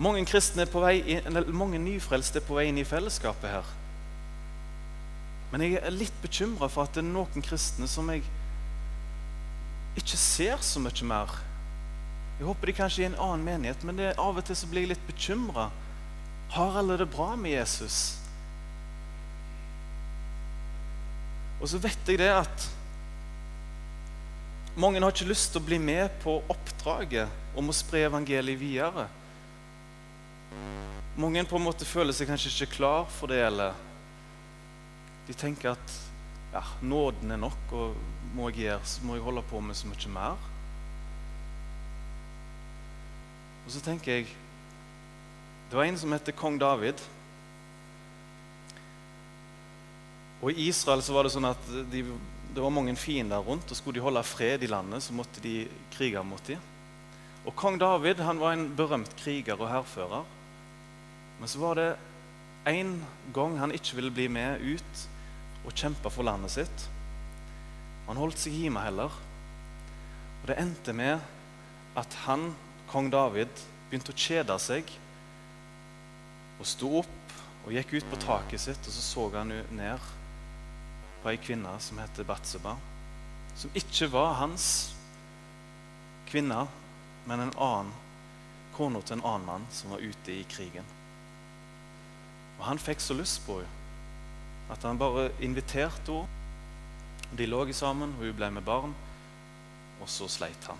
Mange er på vei inn, mange nyfrelste er på vei inn i fellesskapet her. Men jeg er litt bekymra for at det er noen kristne som jeg ikke ser så mye mer. Jeg håper de kanskje er i en annen menighet, men det, av og til så blir jeg litt bekymra. Har alle det bra med Jesus? Og så vet jeg det at mange har ikke lyst til å bli med på oppdraget om å spre evangeliet videre. Mange på en måte føler seg kanskje ikke klar for det, eller de tenker at ja, nåden er nok, og må jeg gjøre, så må jeg holde på med så mye mer. Og så tenker jeg Det var en som heter kong David. Og I Israel så var det sånn at de, det var mange fiender rundt. og Skulle de holde fred i landet, så måtte de krige mot dem. Og Kong David han var en berømt kriger og hærfører. Men så var det en gang han ikke ville bli med ut og kjempe for landet sitt. Han holdt seg hjemme heller. Og det endte med at han, kong David, begynte å kjede seg og sto opp og gikk ut på taket sitt, og så så han ned på ei kvinne som heter Batseba, som ikke var hans kvinne, men en annen kona til en annen mann som var ute i krigen. Og han fikk så lyst på henne at han bare inviterte henne. De lå sammen, og hun ble med barn. Og så sleit han.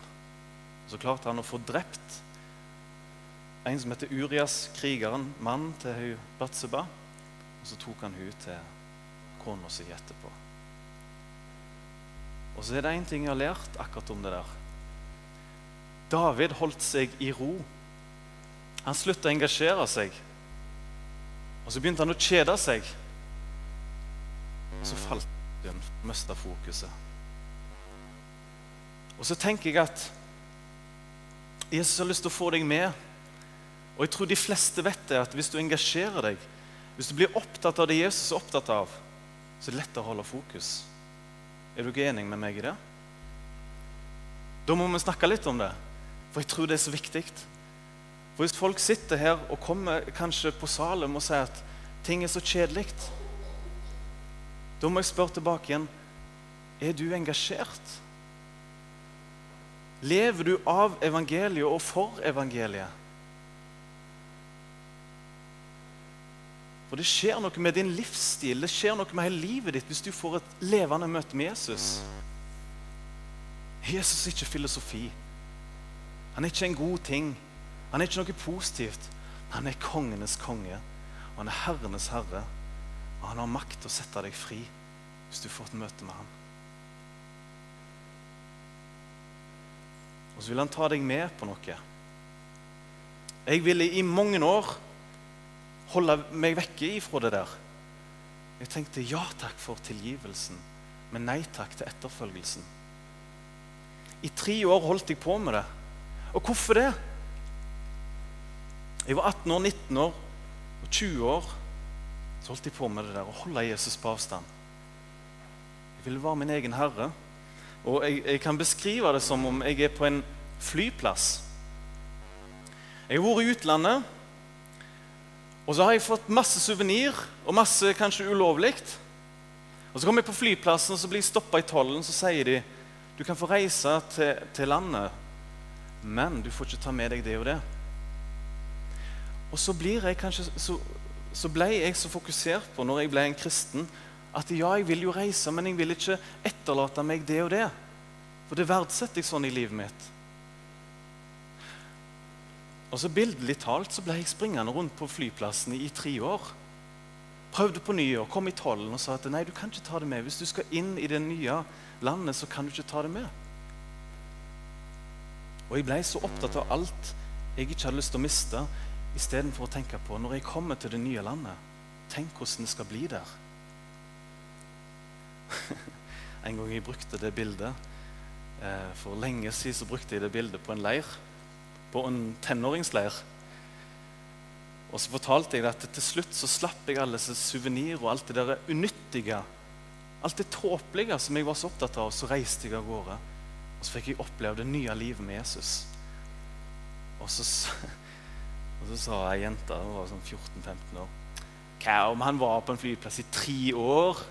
Så klarte han å få drept en som heter Urias, krigeren, mannen til hun Batseba. Og så tok han hun til kona si etterpå. Og så er det én ting jeg har lært akkurat om det der. David holdt seg i ro. Han slutta å engasjere seg. Og så begynte han å kjede seg. Og så falt han, mista fokuset. Og så tenker jeg at Jesus har lyst til å få deg med. Og jeg tror de fleste vet det, at hvis du engasjerer deg, hvis du blir opptatt av det Jesus er opptatt av, så er det lett å holde fokus. Er du ikke enig med meg i det? Da må vi snakke litt om det, for jeg tror det er så viktig. For Hvis folk sitter her og kommer kanskje på Salem og sier at ting er så kjedelig, da må jeg spørre tilbake igjen er du engasjert. Lever du av evangeliet og for evangeliet? For det skjer noe med din livsstil, det skjer noe med hele livet ditt hvis du får et levende møte med Jesus. Jesus er ikke filosofi. Han er ikke en god ting. Han er ikke noe positivt. Han er kongenes konge, og han er herrenes herre. Og han har makt til å sette deg fri hvis du får et møte med ham. Og så vil han ta deg med på noe. Jeg ville i mange år holde meg vekke ifra det der. Jeg tenkte ja takk for tilgivelsen, men nei takk til etterfølgelsen. I tre år holdt jeg på med det. Og hvorfor det? Jeg var 18 år, 19 år og 20 år. Så holdt jeg på med det der å holde Jesus på avstand. Jeg ville være min egen herre. Og jeg, jeg kan beskrive det som om jeg er på en flyplass. Jeg har vært i utlandet og så har jeg fått masse suvenir og masse kanskje ulovlig. Og så kommer jeg på flyplassen og så blir jeg stoppa i tollen. Så sier de du kan få reise til, til, landet, men du får ikke ta med deg det og det. Og så, jeg kanskje, så, så ble jeg så fokusert på når jeg ble en kristen, at ja, jeg vil jo reise, men jeg vil ikke etterlate meg det og det. For det verdsetter jeg sånn i livet mitt. Og så Bildelig talt så ble jeg springende rundt på flyplassen i tre år. Prøvde på nyår, kom i tollen og sa at nei, du kan ikke ta det med. Hvis du skal inn i det nye landet, så kan du ikke ta det med. Og jeg ble så opptatt av alt jeg ikke hadde lyst til å miste, istedenfor å tenke på når jeg kommer til det nye landet, tenk hvordan det skal bli der. en gang jeg brukte det bildet eh, For lenge siden så brukte jeg det bildet på en leir på en tenåringsleir. Og så fortalte jeg at til slutt så slapp jeg alle disse suvenirer og alt det der unyttige. Alt det tåpelige som jeg var så opptatt av. Så reiste jeg av gårde. Og så fikk jeg oppleve det nye livet med Jesus. Og så, og Så sa ei jente, hun var sånn 14-15 år Hva om han var på en flyplass i tre år?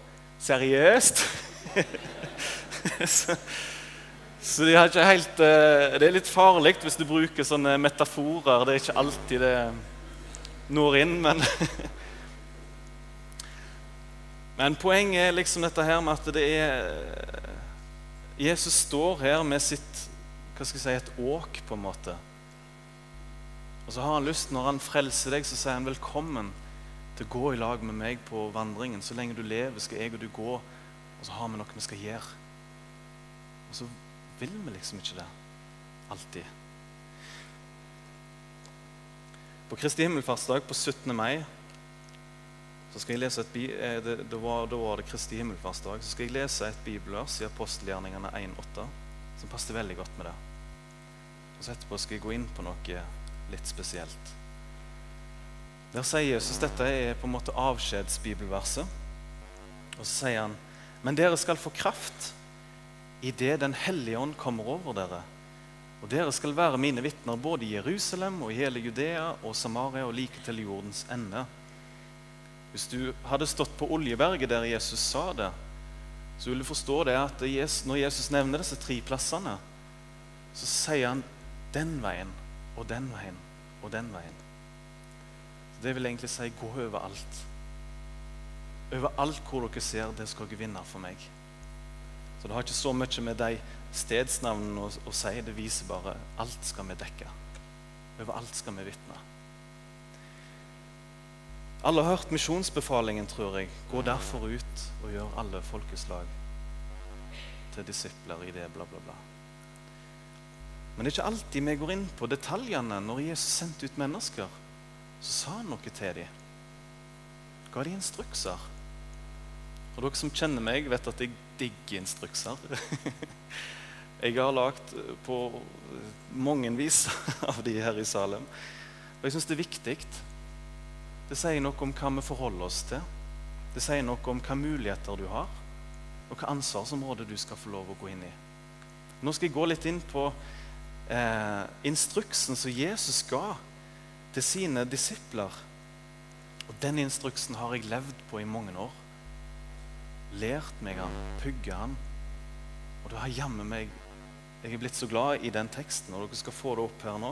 Seriøst? så, så de har ikke helt, eh, det er litt farlig hvis du bruker sånne metaforer. Det er ikke alltid det når inn, men Men poenget er liksom dette her med at det er Jesus står her med sitt hva skal jeg si, et åk, på en måte. Og så har han lyst, Når han frelser deg, så sier han velkommen til å gå i lag med meg på vandringen. Så lenge du lever, skal jeg og du gå, og så har vi noe vi skal gjøre. Og så vil vi liksom ikke det alltid. På Kristi himmelfartsdag på 17. mai så skal jeg lese et, eh, det, det var, Da var det Kristi himmelfartsdag. Så skal jeg lese et bibelvers i apostelgjerningene 1,8 som passer veldig godt med det. Og så Etterpå skal jeg gå inn på noe litt spesielt. Der sier Jesus dette er på en måte avskjedsbibelverset. Og så sier han Men dere skal få kraft idet Den hellige ånd kommer over dere. Og dere skal være mine vitner både i Jerusalem og i hele Judea og Samaria og like til jordens ende. Hvis du hadde stått på Oljeberget der Jesus sa det, så vil du forstå det at når Jesus nevner disse tre plassene, så sier han den veien og den veien og den veien. Så Det vil egentlig si gå overalt. Overalt hvor dere ser, det skal dere vinne for meg. Så det har ikke så mye med de stedsnavnene å, å si. Det viser bare alt skal vi dekke. Overalt skal vi vitne. Alle har hørt misjonsbefalingen, tror jeg. Gå derfor ut og gjør alle folkeslag til disipler i det, bla, bla, bla. Men det er ikke alltid vi går inn på detaljene. Når Jesus sendte ut mennesker, så sa han noe til dem. Ga de instrukser. Og dere som kjenner meg, vet at jeg digger instrukser. jeg har lagd på mange vis av de her i Salem. Og jeg syns det er viktig. Det sier noe om hva vi forholder oss til. Det sier noe om hva muligheter du har, og hva ansvarsområde du skal få lov å gå inn i. Nå skal jeg gå litt inn på eh, instruksen som Jesus ga til sine disipler. Og Den instruksen har jeg levd på i mange år lært meg han, pugga han. Og du har jammen meg Jeg er blitt så glad i den teksten, og dere skal få det opp her nå.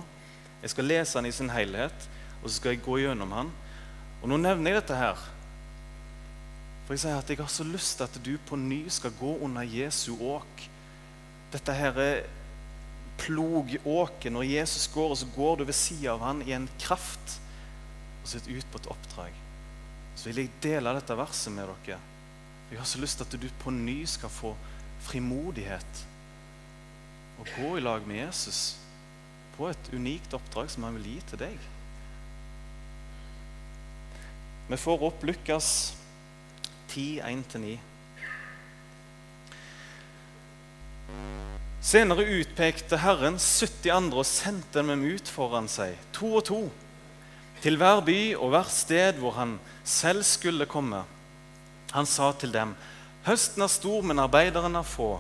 Jeg skal lese den i sin helhet, og så skal jeg gå gjennom han. Og nå nevner jeg dette her. For jeg sier at jeg har så lyst til at du på ny skal gå under Jesu åk. Dette her er plogåket. Når Jesus går, og så går du ved sida av han i en kraft og sitter ut på et oppdrag. Så vil jeg dele dette verset med dere. Jeg har så lyst til at du på ny skal få frimodighet og gå i lag med Jesus på et unikt oppdrag som han vil gi til deg. Vi får opp Lukas 10, 1-9. Senere utpekte Herren 70 andre og sendte dem ut foran seg, to og to, til hver by og hvert sted hvor han selv skulle komme. Han sa til dem, 'Høsten er stor, men arbeiderne er få.'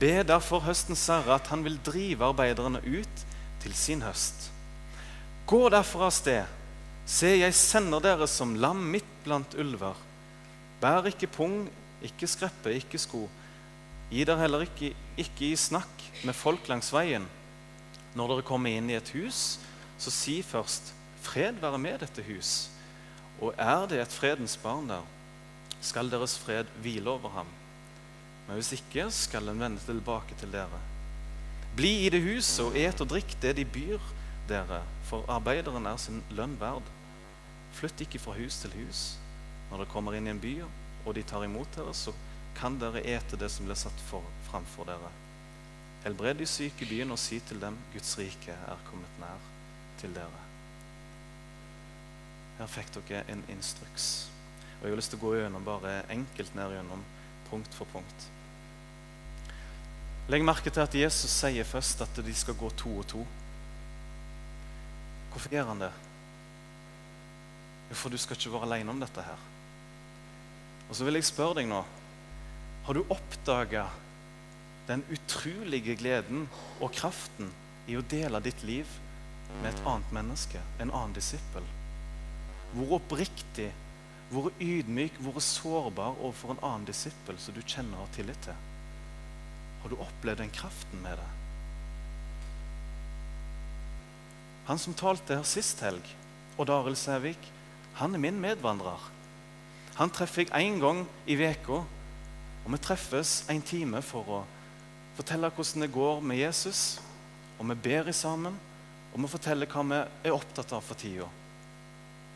Be derfor høstens herre at han vil drive arbeiderne ut til sin høst. Gå derfor av sted. Se, jeg sender dere som lam midt blant ulver. Bær ikke pung, ikke skreppe, ikke sko. Gi dere heller ikke, ikke i snakk med folk langs veien. Når dere kommer inn i et hus, så si først 'Fred være med dette hus'. Og er det et fredens barn der, skal deres fred hvile over ham. Men hvis ikke, skal den vende tilbake til dere. Bli i det huset og et og drikk det de byr dere, for arbeideren er sin lønn verd. Flytt ikke fra hus til hus. Når dere kommer inn i en by og de tar imot dere, så kan dere ete det som blir satt for, framfor dere. Helbred de syke i byen og si til dem Guds rike er kommet nær til dere. Her fikk dere en instruks. Og Jeg har lyst til å gå gjennom bare enkelt ned gjennom punkt for punkt. Legg merke til at Jesus sier først at de skal gå to og to. Hvorfor gjør han det? Jo, for du skal ikke være alene om dette her. Og så vil jeg spørre deg nå Har du oppdaga den utrolige gleden og kraften i å dele ditt liv med et annet menneske, en annen disippel. Hvor oppriktig, hvor ydmyk, hvor sårbar overfor en annen disippel som du kjenner og har tillit til. Har du opplevd den kraften med det? Han som talte her sist helg, Odd Arild Sævik, han er min medvandrer. Han treffer jeg én gang i veka, og vi treffes en time for å fortelle hvordan det går med Jesus. Og vi ber sammen, og vi forteller hva vi er opptatt av for tida.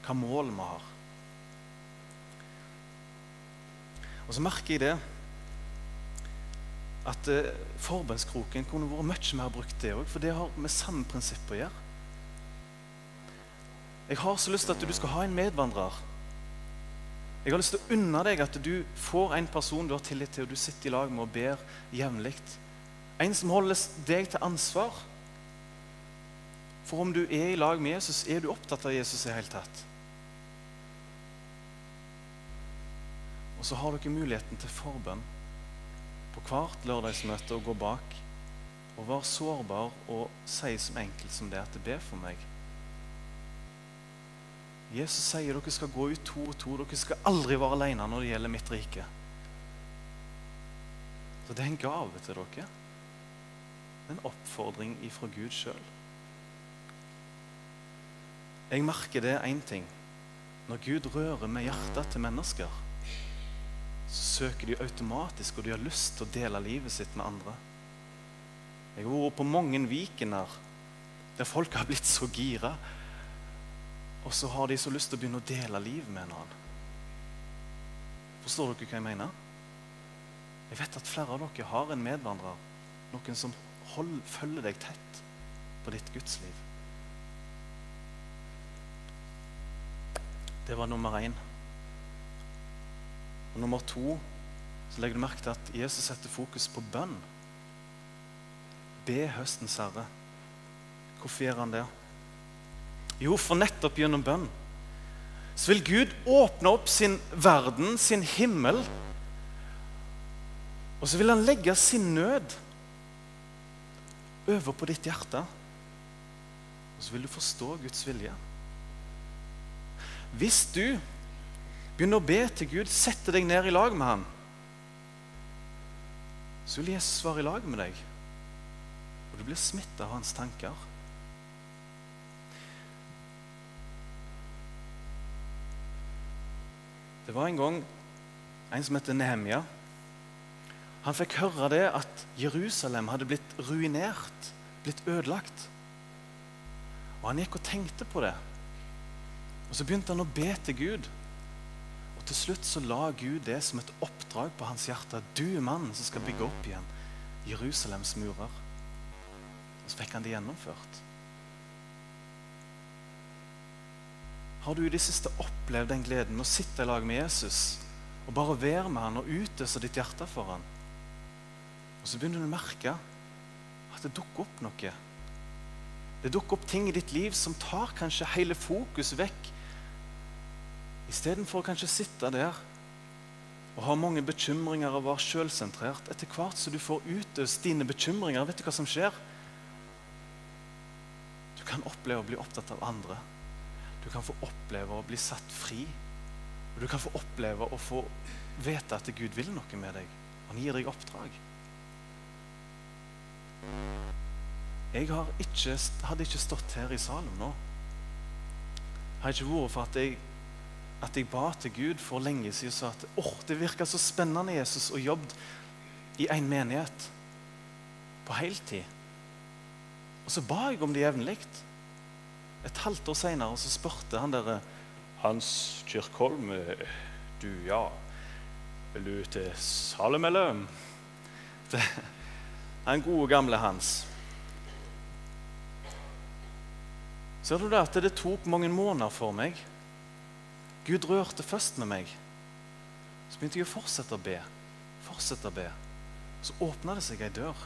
Hva mål vi har. Og så merker jeg det at eh, forbønnskroken kunne vært mye mer brukt, det òg. For det har med samme prinsipp å gjøre. Jeg har så lyst til at du skal ha en medvandrer. Jeg har lyst til å unne deg at du får en person du har tillit til, og du sitter i lag med og ber jevnlig. En som holder deg til ansvar. For om du er i lag med Jesus, er du opptatt av Jesus i det hele tatt? Og så har dere muligheten til forbønn på hvert lørdagsmøte å gå bak og være sårbar og si som enkelt som det at 'be for meg. Jesus sier dere skal gå ut to og to. Dere skal aldri være alene når det gjelder mitt rike. Så det er en gave til dere. En oppfordring ifra Gud sjøl. Jeg merker det én ting. Når Gud rører med hjertet til mennesker, så søker de automatisk, og de har lyst til å dele livet sitt med andre. Jeg har vært på mange Viken her, der folk har blitt så gira og så har de så lyst til å begynne å dele liv med en annen. Forstår dere hva jeg mener? Jeg vet at flere av dere har en medvandrer. Noen som hold, følger deg tett på ditt gudsliv. Det var nummer én. Og nummer to så legger du merke til at Jesus setter fokus på bønn. Be høstens herre. Hvorfor gjør han det? Jo, for nettopp gjennom bønn så vil Gud åpne opp sin verden, sin himmel. Og så vil han legge sin nød over på ditt hjerte. Og så vil du forstå Guds vilje. Hvis du begynner å be til Gud, sette deg ned i lag med ham, så vil Jesus være i lag med deg. Og du blir smittet av hans tanker. Det var en gang en som heter Nehemia. Han fikk høre det at Jerusalem hadde blitt ruinert, blitt ødelagt. Og Han gikk og tenkte på det. Og Så begynte han å be til Gud. Og Til slutt så la Gud det som et oppdrag på hans hjerte. Du er mannen som skal bygge opp igjen Jerusalems murer. Og Så fikk han det gjennomført. Har du i det siste opplevd den gleden med å sitte i lag med Jesus og bare være med han og utøse ditt hjerte for han? Og så begynner du å merke at det dukker opp noe. Det dukker opp ting i ditt liv som tar kanskje hele fokus vekk. Istedenfor å kanskje sitte der og ha mange bekymringer og være sjølsentrert. Etter hvert så du får utøst dine bekymringer, vet du hva som skjer? Du kan oppleve å bli opptatt av andre. Du kan få oppleve å bli satt fri. Og du kan få oppleve å få vite at Gud vil noe med deg. Han gir deg oppdrag. Jeg ikke, hadde ikke stått her i Salem nå. Har ikke vært for at jeg, at jeg ba til Gud for lenge siden og sa at oh, det virka så spennende Jesus å jobbe i en menighet på heltid. Og så ba jeg om det jevnlig. Et halvt år seinere spurte han derre Hans Kirkholm Du, ja Vil du til Salem, eller? Han gode, gamle Hans. Ser du det at det tok mange måneder for meg? Gud rørte først med meg. Så begynte jeg å fortsette å be. Fortsette å be. Så åpna det seg ei dør.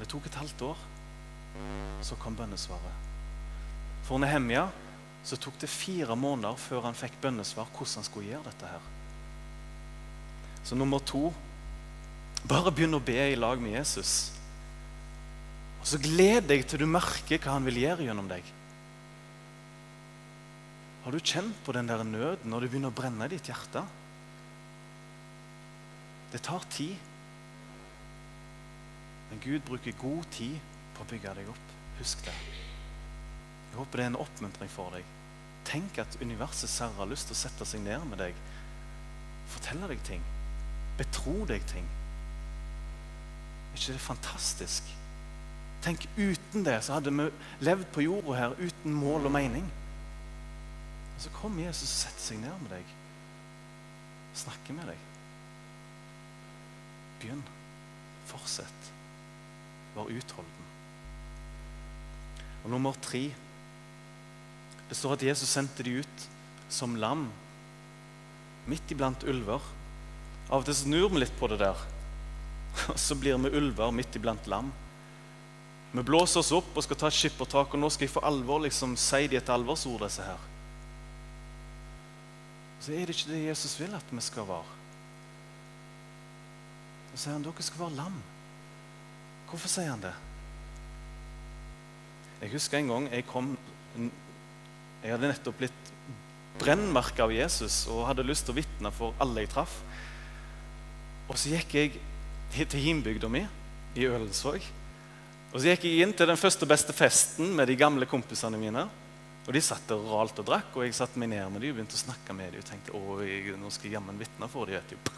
Det tok et halvt år. Så kom bønnesvaret. For Nehemja så tok det fire måneder før han fikk bønnesvar hvordan han skulle gjøre dette. her. Så nummer to bare begynn å be i lag med Jesus. Og så gled deg til du merker hva han vil gjøre gjennom deg. Har du kjent på den der nøden når det begynner å brenne i ditt hjerte? Det tar tid. Men Gud bruker god tid på å bygge deg opp. Husk det. Jeg håper det er en oppmuntring for deg. Tenk at universet særlig har lyst til å sette seg ned med deg, fortelle deg ting, betro deg ting. Er ikke det fantastisk? Tenk, uten det så hadde vi levd på jorda her uten mål og mening. Og så kommer Jesus og setter seg ned med deg, snakker med deg. Begynn. Fortsett. Vær utholden. Og nummer tre Det står at Jesus sendte de ut som lam midt iblant ulver. Av og til snur vi litt på det der. Og så blir vi ulver midt iblant lam. Vi blåser oss opp og skal ta et skippertak, og nå skal jeg for alvor liksom si de et alvorsord, disse her. Så er det ikke det Jesus vil at vi skal være. Så sier han dere skal være lam. Hvorfor sier han det? Jeg husker en gang jeg kom Jeg hadde nettopp blitt brennmerka av Jesus og hadde lyst til å vitne for alle jeg traff. Og så gikk jeg til hjembygda mi i Ølensvåg. Og så gikk jeg inn til den første beste festen med de gamle kompisene mine. Og De satt der og ralte og drakk, og jeg satte meg ned med dem og begynte å snakke med dem. Og tenkte å, jeg, nå skal jeg jammen vitne for dem.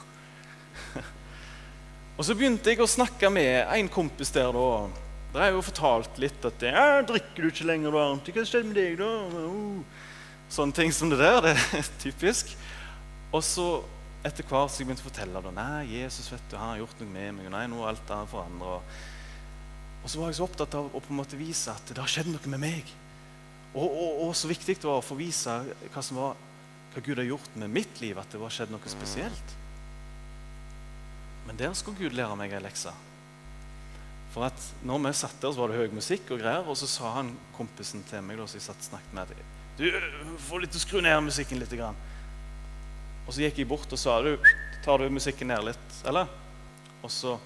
og så begynte jeg å snakke med en kompis der. da. Der er jo fortalt litt at ja, 'Drikker du ikke lenger, varmt? Hva skjedde med deg, da?' Uh. Sånne ting som det der. Det er typisk. Og så etter hvert så jeg begynte å fortelle da, nei, Jesus vet du, han har gjort noe med meg. nei, nå er alt er forandret. Og så var jeg så opptatt av å på en måte vise at det har skjedd noe med meg. Og, og, og, så viktig det var å få vise hva, som var, hva Gud har gjort med mitt liv, at det var skjedd noe spesielt. Men der skulle Gud lære meg ei lekse. For at når vi satt der, så var det høy musikk og greier, og så sa han kompisen til meg da, så jeg satt og snakket med du får litt å skru ned musikken litt. Grann. Og så gikk jeg bort og sa du, tar du musikken ned litt, eller? Og så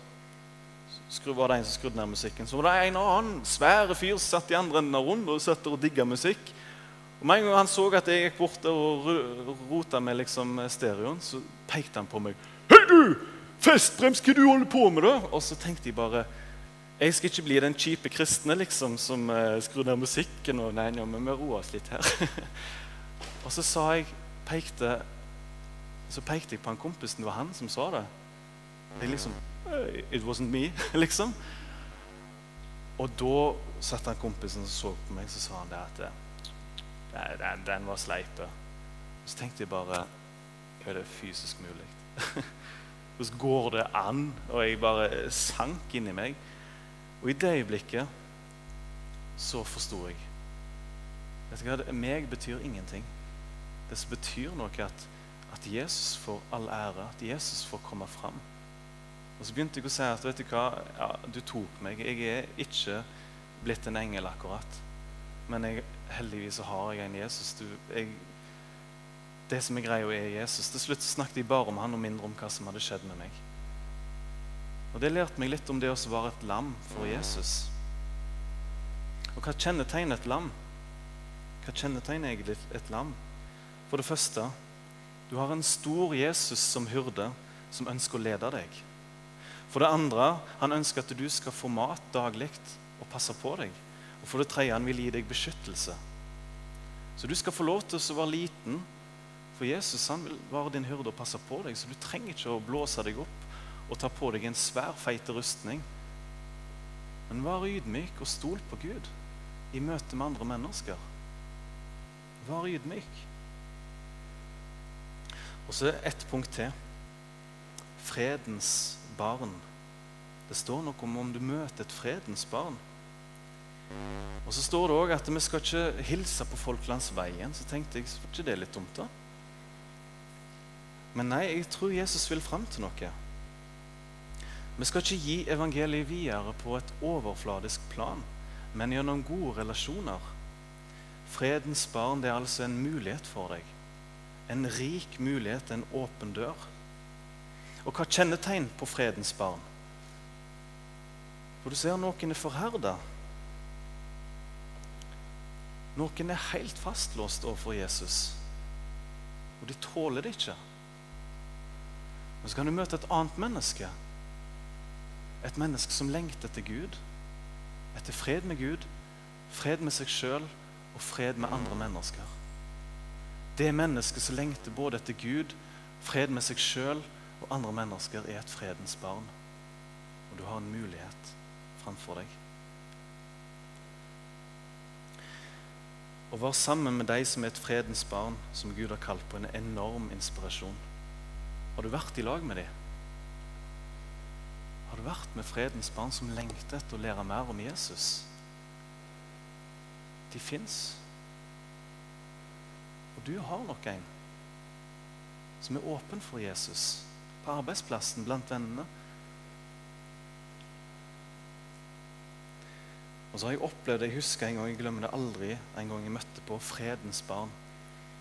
var det en som skrudde ned musikken. Så var det en annen svære fyr som satt i andre enden av rundt og satt og digga musikk. Og Med en gang han så at jeg gikk bort og rota med liksom stereoen, så pekte han på meg. 'Hei, du! Festbrems, hva du holder på med?' da? Og så tenkte jeg bare jeg skal ikke bli den kjipe kristne liksom, som uh, skrur ned musikken. og nei, ja, men vi roer oss litt her. og så sa jeg, pekte, så pekte jeg på han kompisen. Det var han som sa det. Jeg liksom It wasn't me, liksom. Og da satt han kompisen og så på meg, så sa han det at den, den var sleipe. Så tenkte jeg bare Er det fysisk mulig? Hvordan går det an? Og jeg bare sank inni meg. Og i det øyeblikket så forsto jeg. Vet du hva? Meg betyr ingenting. Det som betyr noe, at, at Jesus får all ære, at Jesus får komme fram. Og så begynte jeg å si at vet du hva, ja, du tok meg. Jeg er ikke blitt en engel akkurat. Men jeg, heldigvis så har jeg en Jesus. Du, jeg, det som er greia, er Jesus. Til slutt snakket jeg bare om han og mindre om hva som hadde skjedd med meg. Og Det lærte meg litt om det å være et lam for Jesus. Og hva kjennetegner et lam? Hva kjennetegner egentlig et lam? For det første, du har en stor Jesus som hyrde, som ønsker å lede deg. For det andre, han ønsker at du skal få mat daglig og passe på deg. Og for det tredje, han vil gi deg beskyttelse. Så du skal få lov til å være liten, for Jesus han vil være din hyrde og passe på deg. Så du trenger ikke å blåse deg opp og ta på deg en svær, feit rustning. Men vær ydmyk og stol på Gud i møte med andre mennesker. Vær ydmyk. Og så ett punkt til. Fredens barn. Det står noe om om du møter et fredens barn. Og Så står det òg at vi skal ikke hilse på folk langs veien. Så tenkte jeg, var ikke det litt dumt, da? Men nei, jeg tror Jesus vil fram til noe. Vi skal ikke gi evangeliet videre på et overfladisk plan, men gjennom gode relasjoner. Fredens barn det er altså en mulighet for deg. En rik mulighet, en åpen dør. Og hva kjennetegn på fredens barn? For du ser noen er forherda. Noen er helt fastlåst overfor Jesus, og de tåler det ikke. Men så kan du møte et annet menneske. Et menneske som lengter etter Gud, etter fred med Gud, fred med seg sjøl og fred med andre mennesker. Det mennesket som lengter både etter Gud, fred med seg sjøl og andre mennesker, er et fredens barn. Og du har en mulighet framfor deg. Å være sammen med de som er et fredens barn, som Gud har kalt på en enorm inspirasjon. Har du vært i lag med dem? Har du vært med fredens barn som lengter etter å lære mer om Jesus? De fins. Og du har nok en som er åpen for Jesus. På arbeidsplassen, blant vennene. Og så har jeg opplevd, jeg husker en gang, jeg glemmer det aldri, en gang jeg møtte på Fredens barn.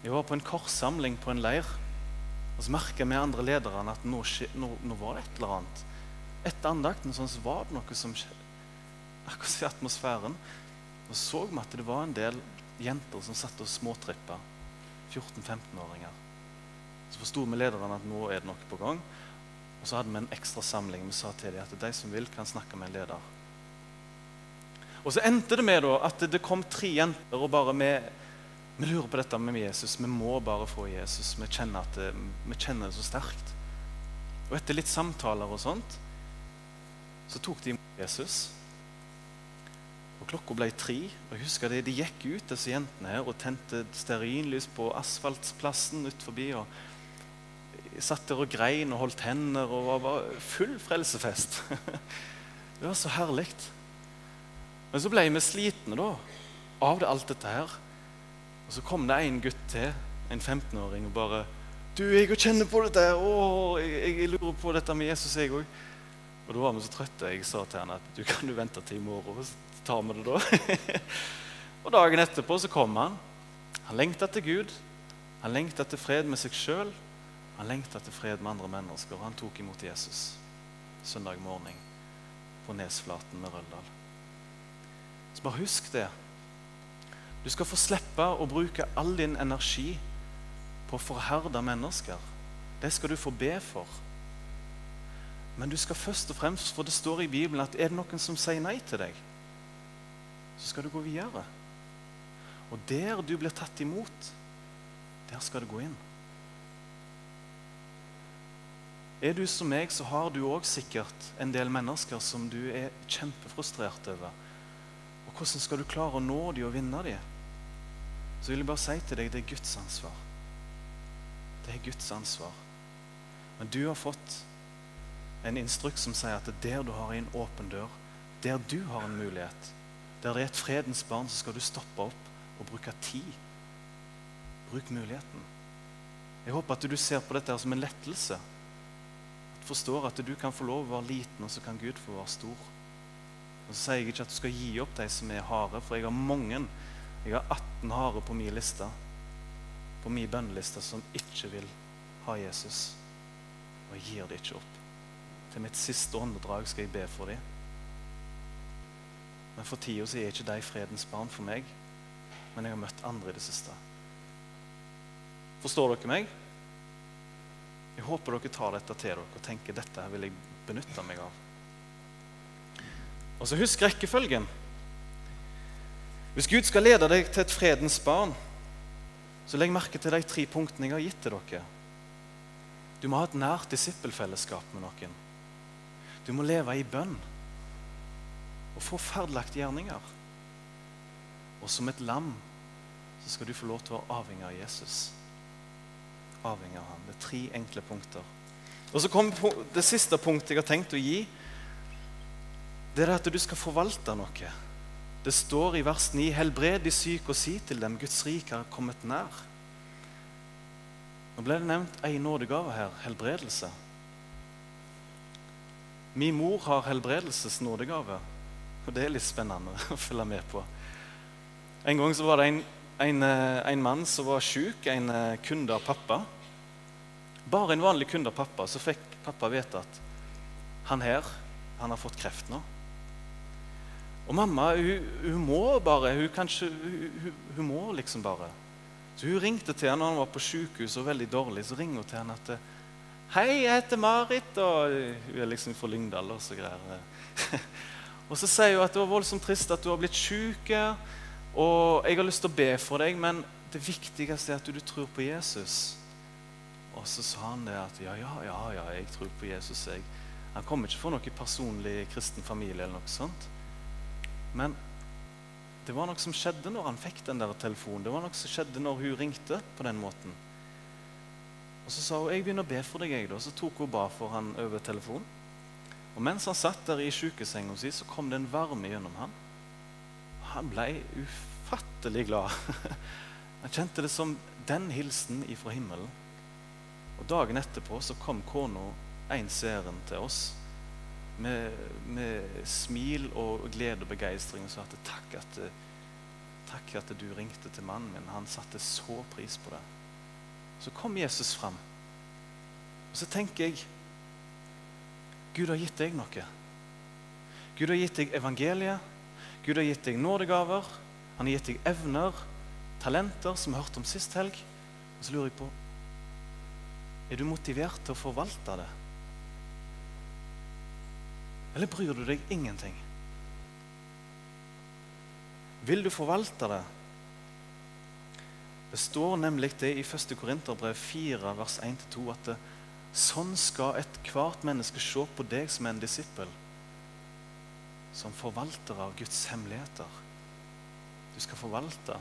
Jeg var på en korssamling på en leir. Og så merka vi andre lederne at nå, nå, nå, var det et eller annet. Etter andakten sånn, så var det noe som skjedde akkurat i atmosfæren. Og så vi at det var en del jenter som satt og småtrippa. 14-15-åringer. Så forsto vi lederen at nå er det noe på gang. Og så hadde vi en ekstra samling. Vi sa til dem at de som vil, kan snakke med en leder. Og så endte det med at det kom tre jenter, og bare vi, vi lurer på dette med Jesus. Vi må bare få Jesus. Vi kjenner, det, vi kjenner det så sterkt. Og etter litt samtaler og sånt, så tok de imot Jesus. Og Klokka ble tre. og jeg husker det, De gikk ut, disse jentene her, og tente stearinlys på asfaltplassen ut forbi. og Satt der og grein og holdt hender og var bare full frelsefest. det var så herlig. Men så ble vi slitne da, av det, alt dette her. Og Så kom det en gutt til, en 15-åring, og bare 'Du, jeg kjenner på dette. her, Å, jeg, jeg, lurer på dette med Jesus, jeg òg.' Og da var vi så trøtte. Jeg sa til henne at 'du kan du vente til i morgen, så tar vi det da'. og dagen etterpå så kom han. Han lengta etter Gud. Han lengta etter fred med seg sjøl. Han lengta etter fred med andre mennesker. Han tok imot Jesus søndag morgen på Nesflaten med Røldal. Så bare husk det. Du skal få slippe å bruke all din energi på å forherde mennesker. Det skal du få be for. Men du skal først og fremst, for det står i Bibelen at er det noen som sier nei til deg, så skal du gå videre. Og der du blir tatt imot, der skal du gå inn. Er du som meg, så har du òg sikkert en del mennesker som du er kjempefrustrert over. Og hvordan skal du klare å nå dem og vinne dem? så vil jeg bare si til deg det er Guds ansvar. Det er Guds ansvar. Men du har fått en instruks som sier at der du har en åpen dør, der du har en mulighet, der det er et fredens barn, så skal du stoppe opp og bruke tid. Bruk muligheten. Jeg håper at du ser på dette som en lettelse. At forstår at du kan få lov å være liten, og så kan Gud få være stor. Og så sier jeg ikke at du skal gi opp de som er harde, for jeg har mange jeg har 18 harde på min liste, på min bønneliste, som ikke vil ha Jesus. Og jeg gir det ikke opp. Til mitt siste åndedrag skal jeg be for dem. Men for tida er ikke de fredens barn for meg. Men jeg har møtt andre i det siste. Forstår dere meg? Jeg håper dere tar dette til dere og tenker dette vil jeg benytte meg av. Og så husk rekkefølgen. Hvis Gud skal lede deg til et fredens barn, så legg merke til de tre punktene jeg har gitt til dere. Du må ha et nært disippelfellesskap med noen. Du må leve i bønn og få ferdelagt gjerninger. Og som et lam så skal du få lov til å være avhengig av Jesus. Avhengig av ham. Det er tre enkle punkter. Og så kommer det siste punktet jeg har tenkt å gi. Det er at du skal forvalte noe. Det står i vers 9.: Helbred de syke og si til dem, Guds rike har kommet nær. Nå ble det nevnt ei nådegave her helbredelse. Min mor har helbredelsesnådegave, og det er litt spennende å følge med på. En gang så var det en, en, eh, en mann som var sjuk, en eh, kunde av pappa. Bare en vanlig kunde av pappa, så fikk pappa vite at han her han har fått kreft nå. Og mamma hun, hun må bare. Hun, kanskje, hun, hun, må liksom bare. Så hun ringte til han når han var på sykehus og veldig dårlig. Så ringer hun til han at 'Hei, jeg heter Marit.' Og hun er liksom fra Lyngdal og så greier. og så sier hun at det var voldsomt trist at du har blitt syk. Og jeg har lyst til å be for deg, men det viktigste er at du, du tror på Jesus. Og så sa han det at ja, ja, ja, ja jeg tror på Jesus. Jeg. Han kommer ikke fra noen personlig kristen familie eller noe sånt. Men det var noe som skjedde når han fikk den der telefonen. Det var noe som skjedde når hun ringte på den måten. Og Så sa hun jeg begynner å be for deg. jeg da. Så tok hun ba for han over telefonen. Og Mens han satt der i sykesenga si, så kom det en varme gjennom han. Han ble ufattelig glad. Han kjente det som den hilsen ifra himmelen. Og Dagen etterpå så kom kona ens ærend til oss med, med, smil og glede og begeistring og sa at takk at, takk at du ringte til mannen min. Han satte så pris på det. Så kom Jesus fram. Og så tenker jeg Gud har gitt deg noe. Gud har gitt deg evangeliet. Gud har gitt deg nådegaver. Han har gitt deg evner, talenter, som vi hørte om sist helg. Og så lurer jeg på er du motivert til å forvalte det? Eller bryr du deg ingenting? Vil du forvalte det? Det står nemlig det i 1. Korinterbrev 4, vers 1-2 at sånn skal ethvert menneske se på deg som en disippel, som forvalter av Guds hemmeligheter. Du skal forvalte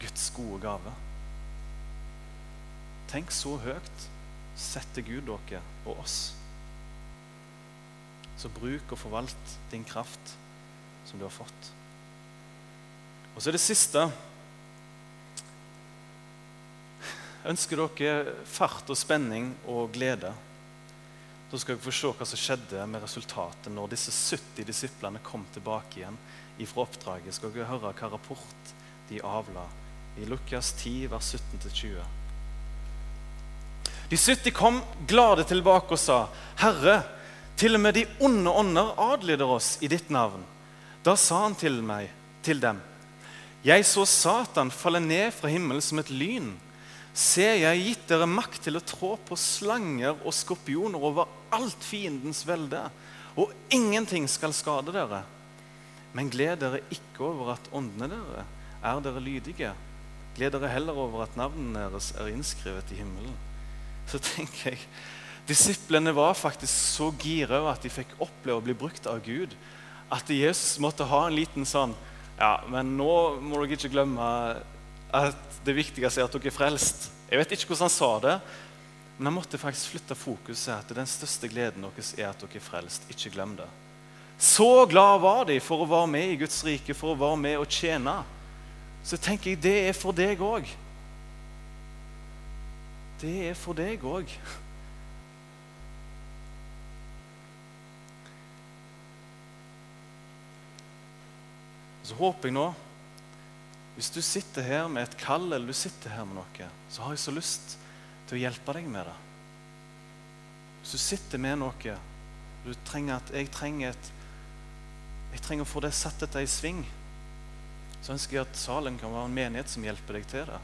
Guds gode gave. Tenk så høyt setter Gud dere og oss. Så bruk og forvalt din kraft som du har fått. Og så er det siste Ønsker dere fart og spenning og glede? Da skal dere få se hva som skjedde med resultatet når disse 70 disiplene kom tilbake igjen fra oppdraget. Skal dere høre hva rapport de avla i Lukas 10, vers 17-20. De 70 kom glade tilbake og sa, 'Herre, til og med de onde ånder adlyder oss i ditt navn.' Da sa han til meg, til dem, 'Jeg så Satan falle ned fra himmelen som et lyn.' Se, jeg har gitt dere makt til å trå på slanger og skorpioner over alt fiendens velde, og ingenting skal skade dere. Men gled dere ikke over at åndene dere er dere lydige. Gled dere heller over at navnene deres er innskrevet i himmelen så tenker jeg Disiplene var faktisk så gira at de fikk oppleve å bli brukt av Gud, at Jesus måtte ha en liten sånn Ja, men nå må dere ikke glemme at det viktigste er at dere er frelst. Jeg vet ikke hvordan han sa det, men han måtte faktisk flytte fokuset at den største gleden deres er at dere er frelst. Ikke glem det. Så glad var de for å være med i Guds rike, for å være med og tjene. Så tenker jeg det er for deg òg det er for deg òg. Så håper jeg nå Hvis du sitter her med et kall eller du sitter her med noe, så har jeg så lyst til å hjelpe deg med det. Hvis du sitter med noe du trenger at jeg trenger et jeg trenger å få det satt dette i sving, så ønsker jeg at salen kan være en menighet som hjelper deg til det.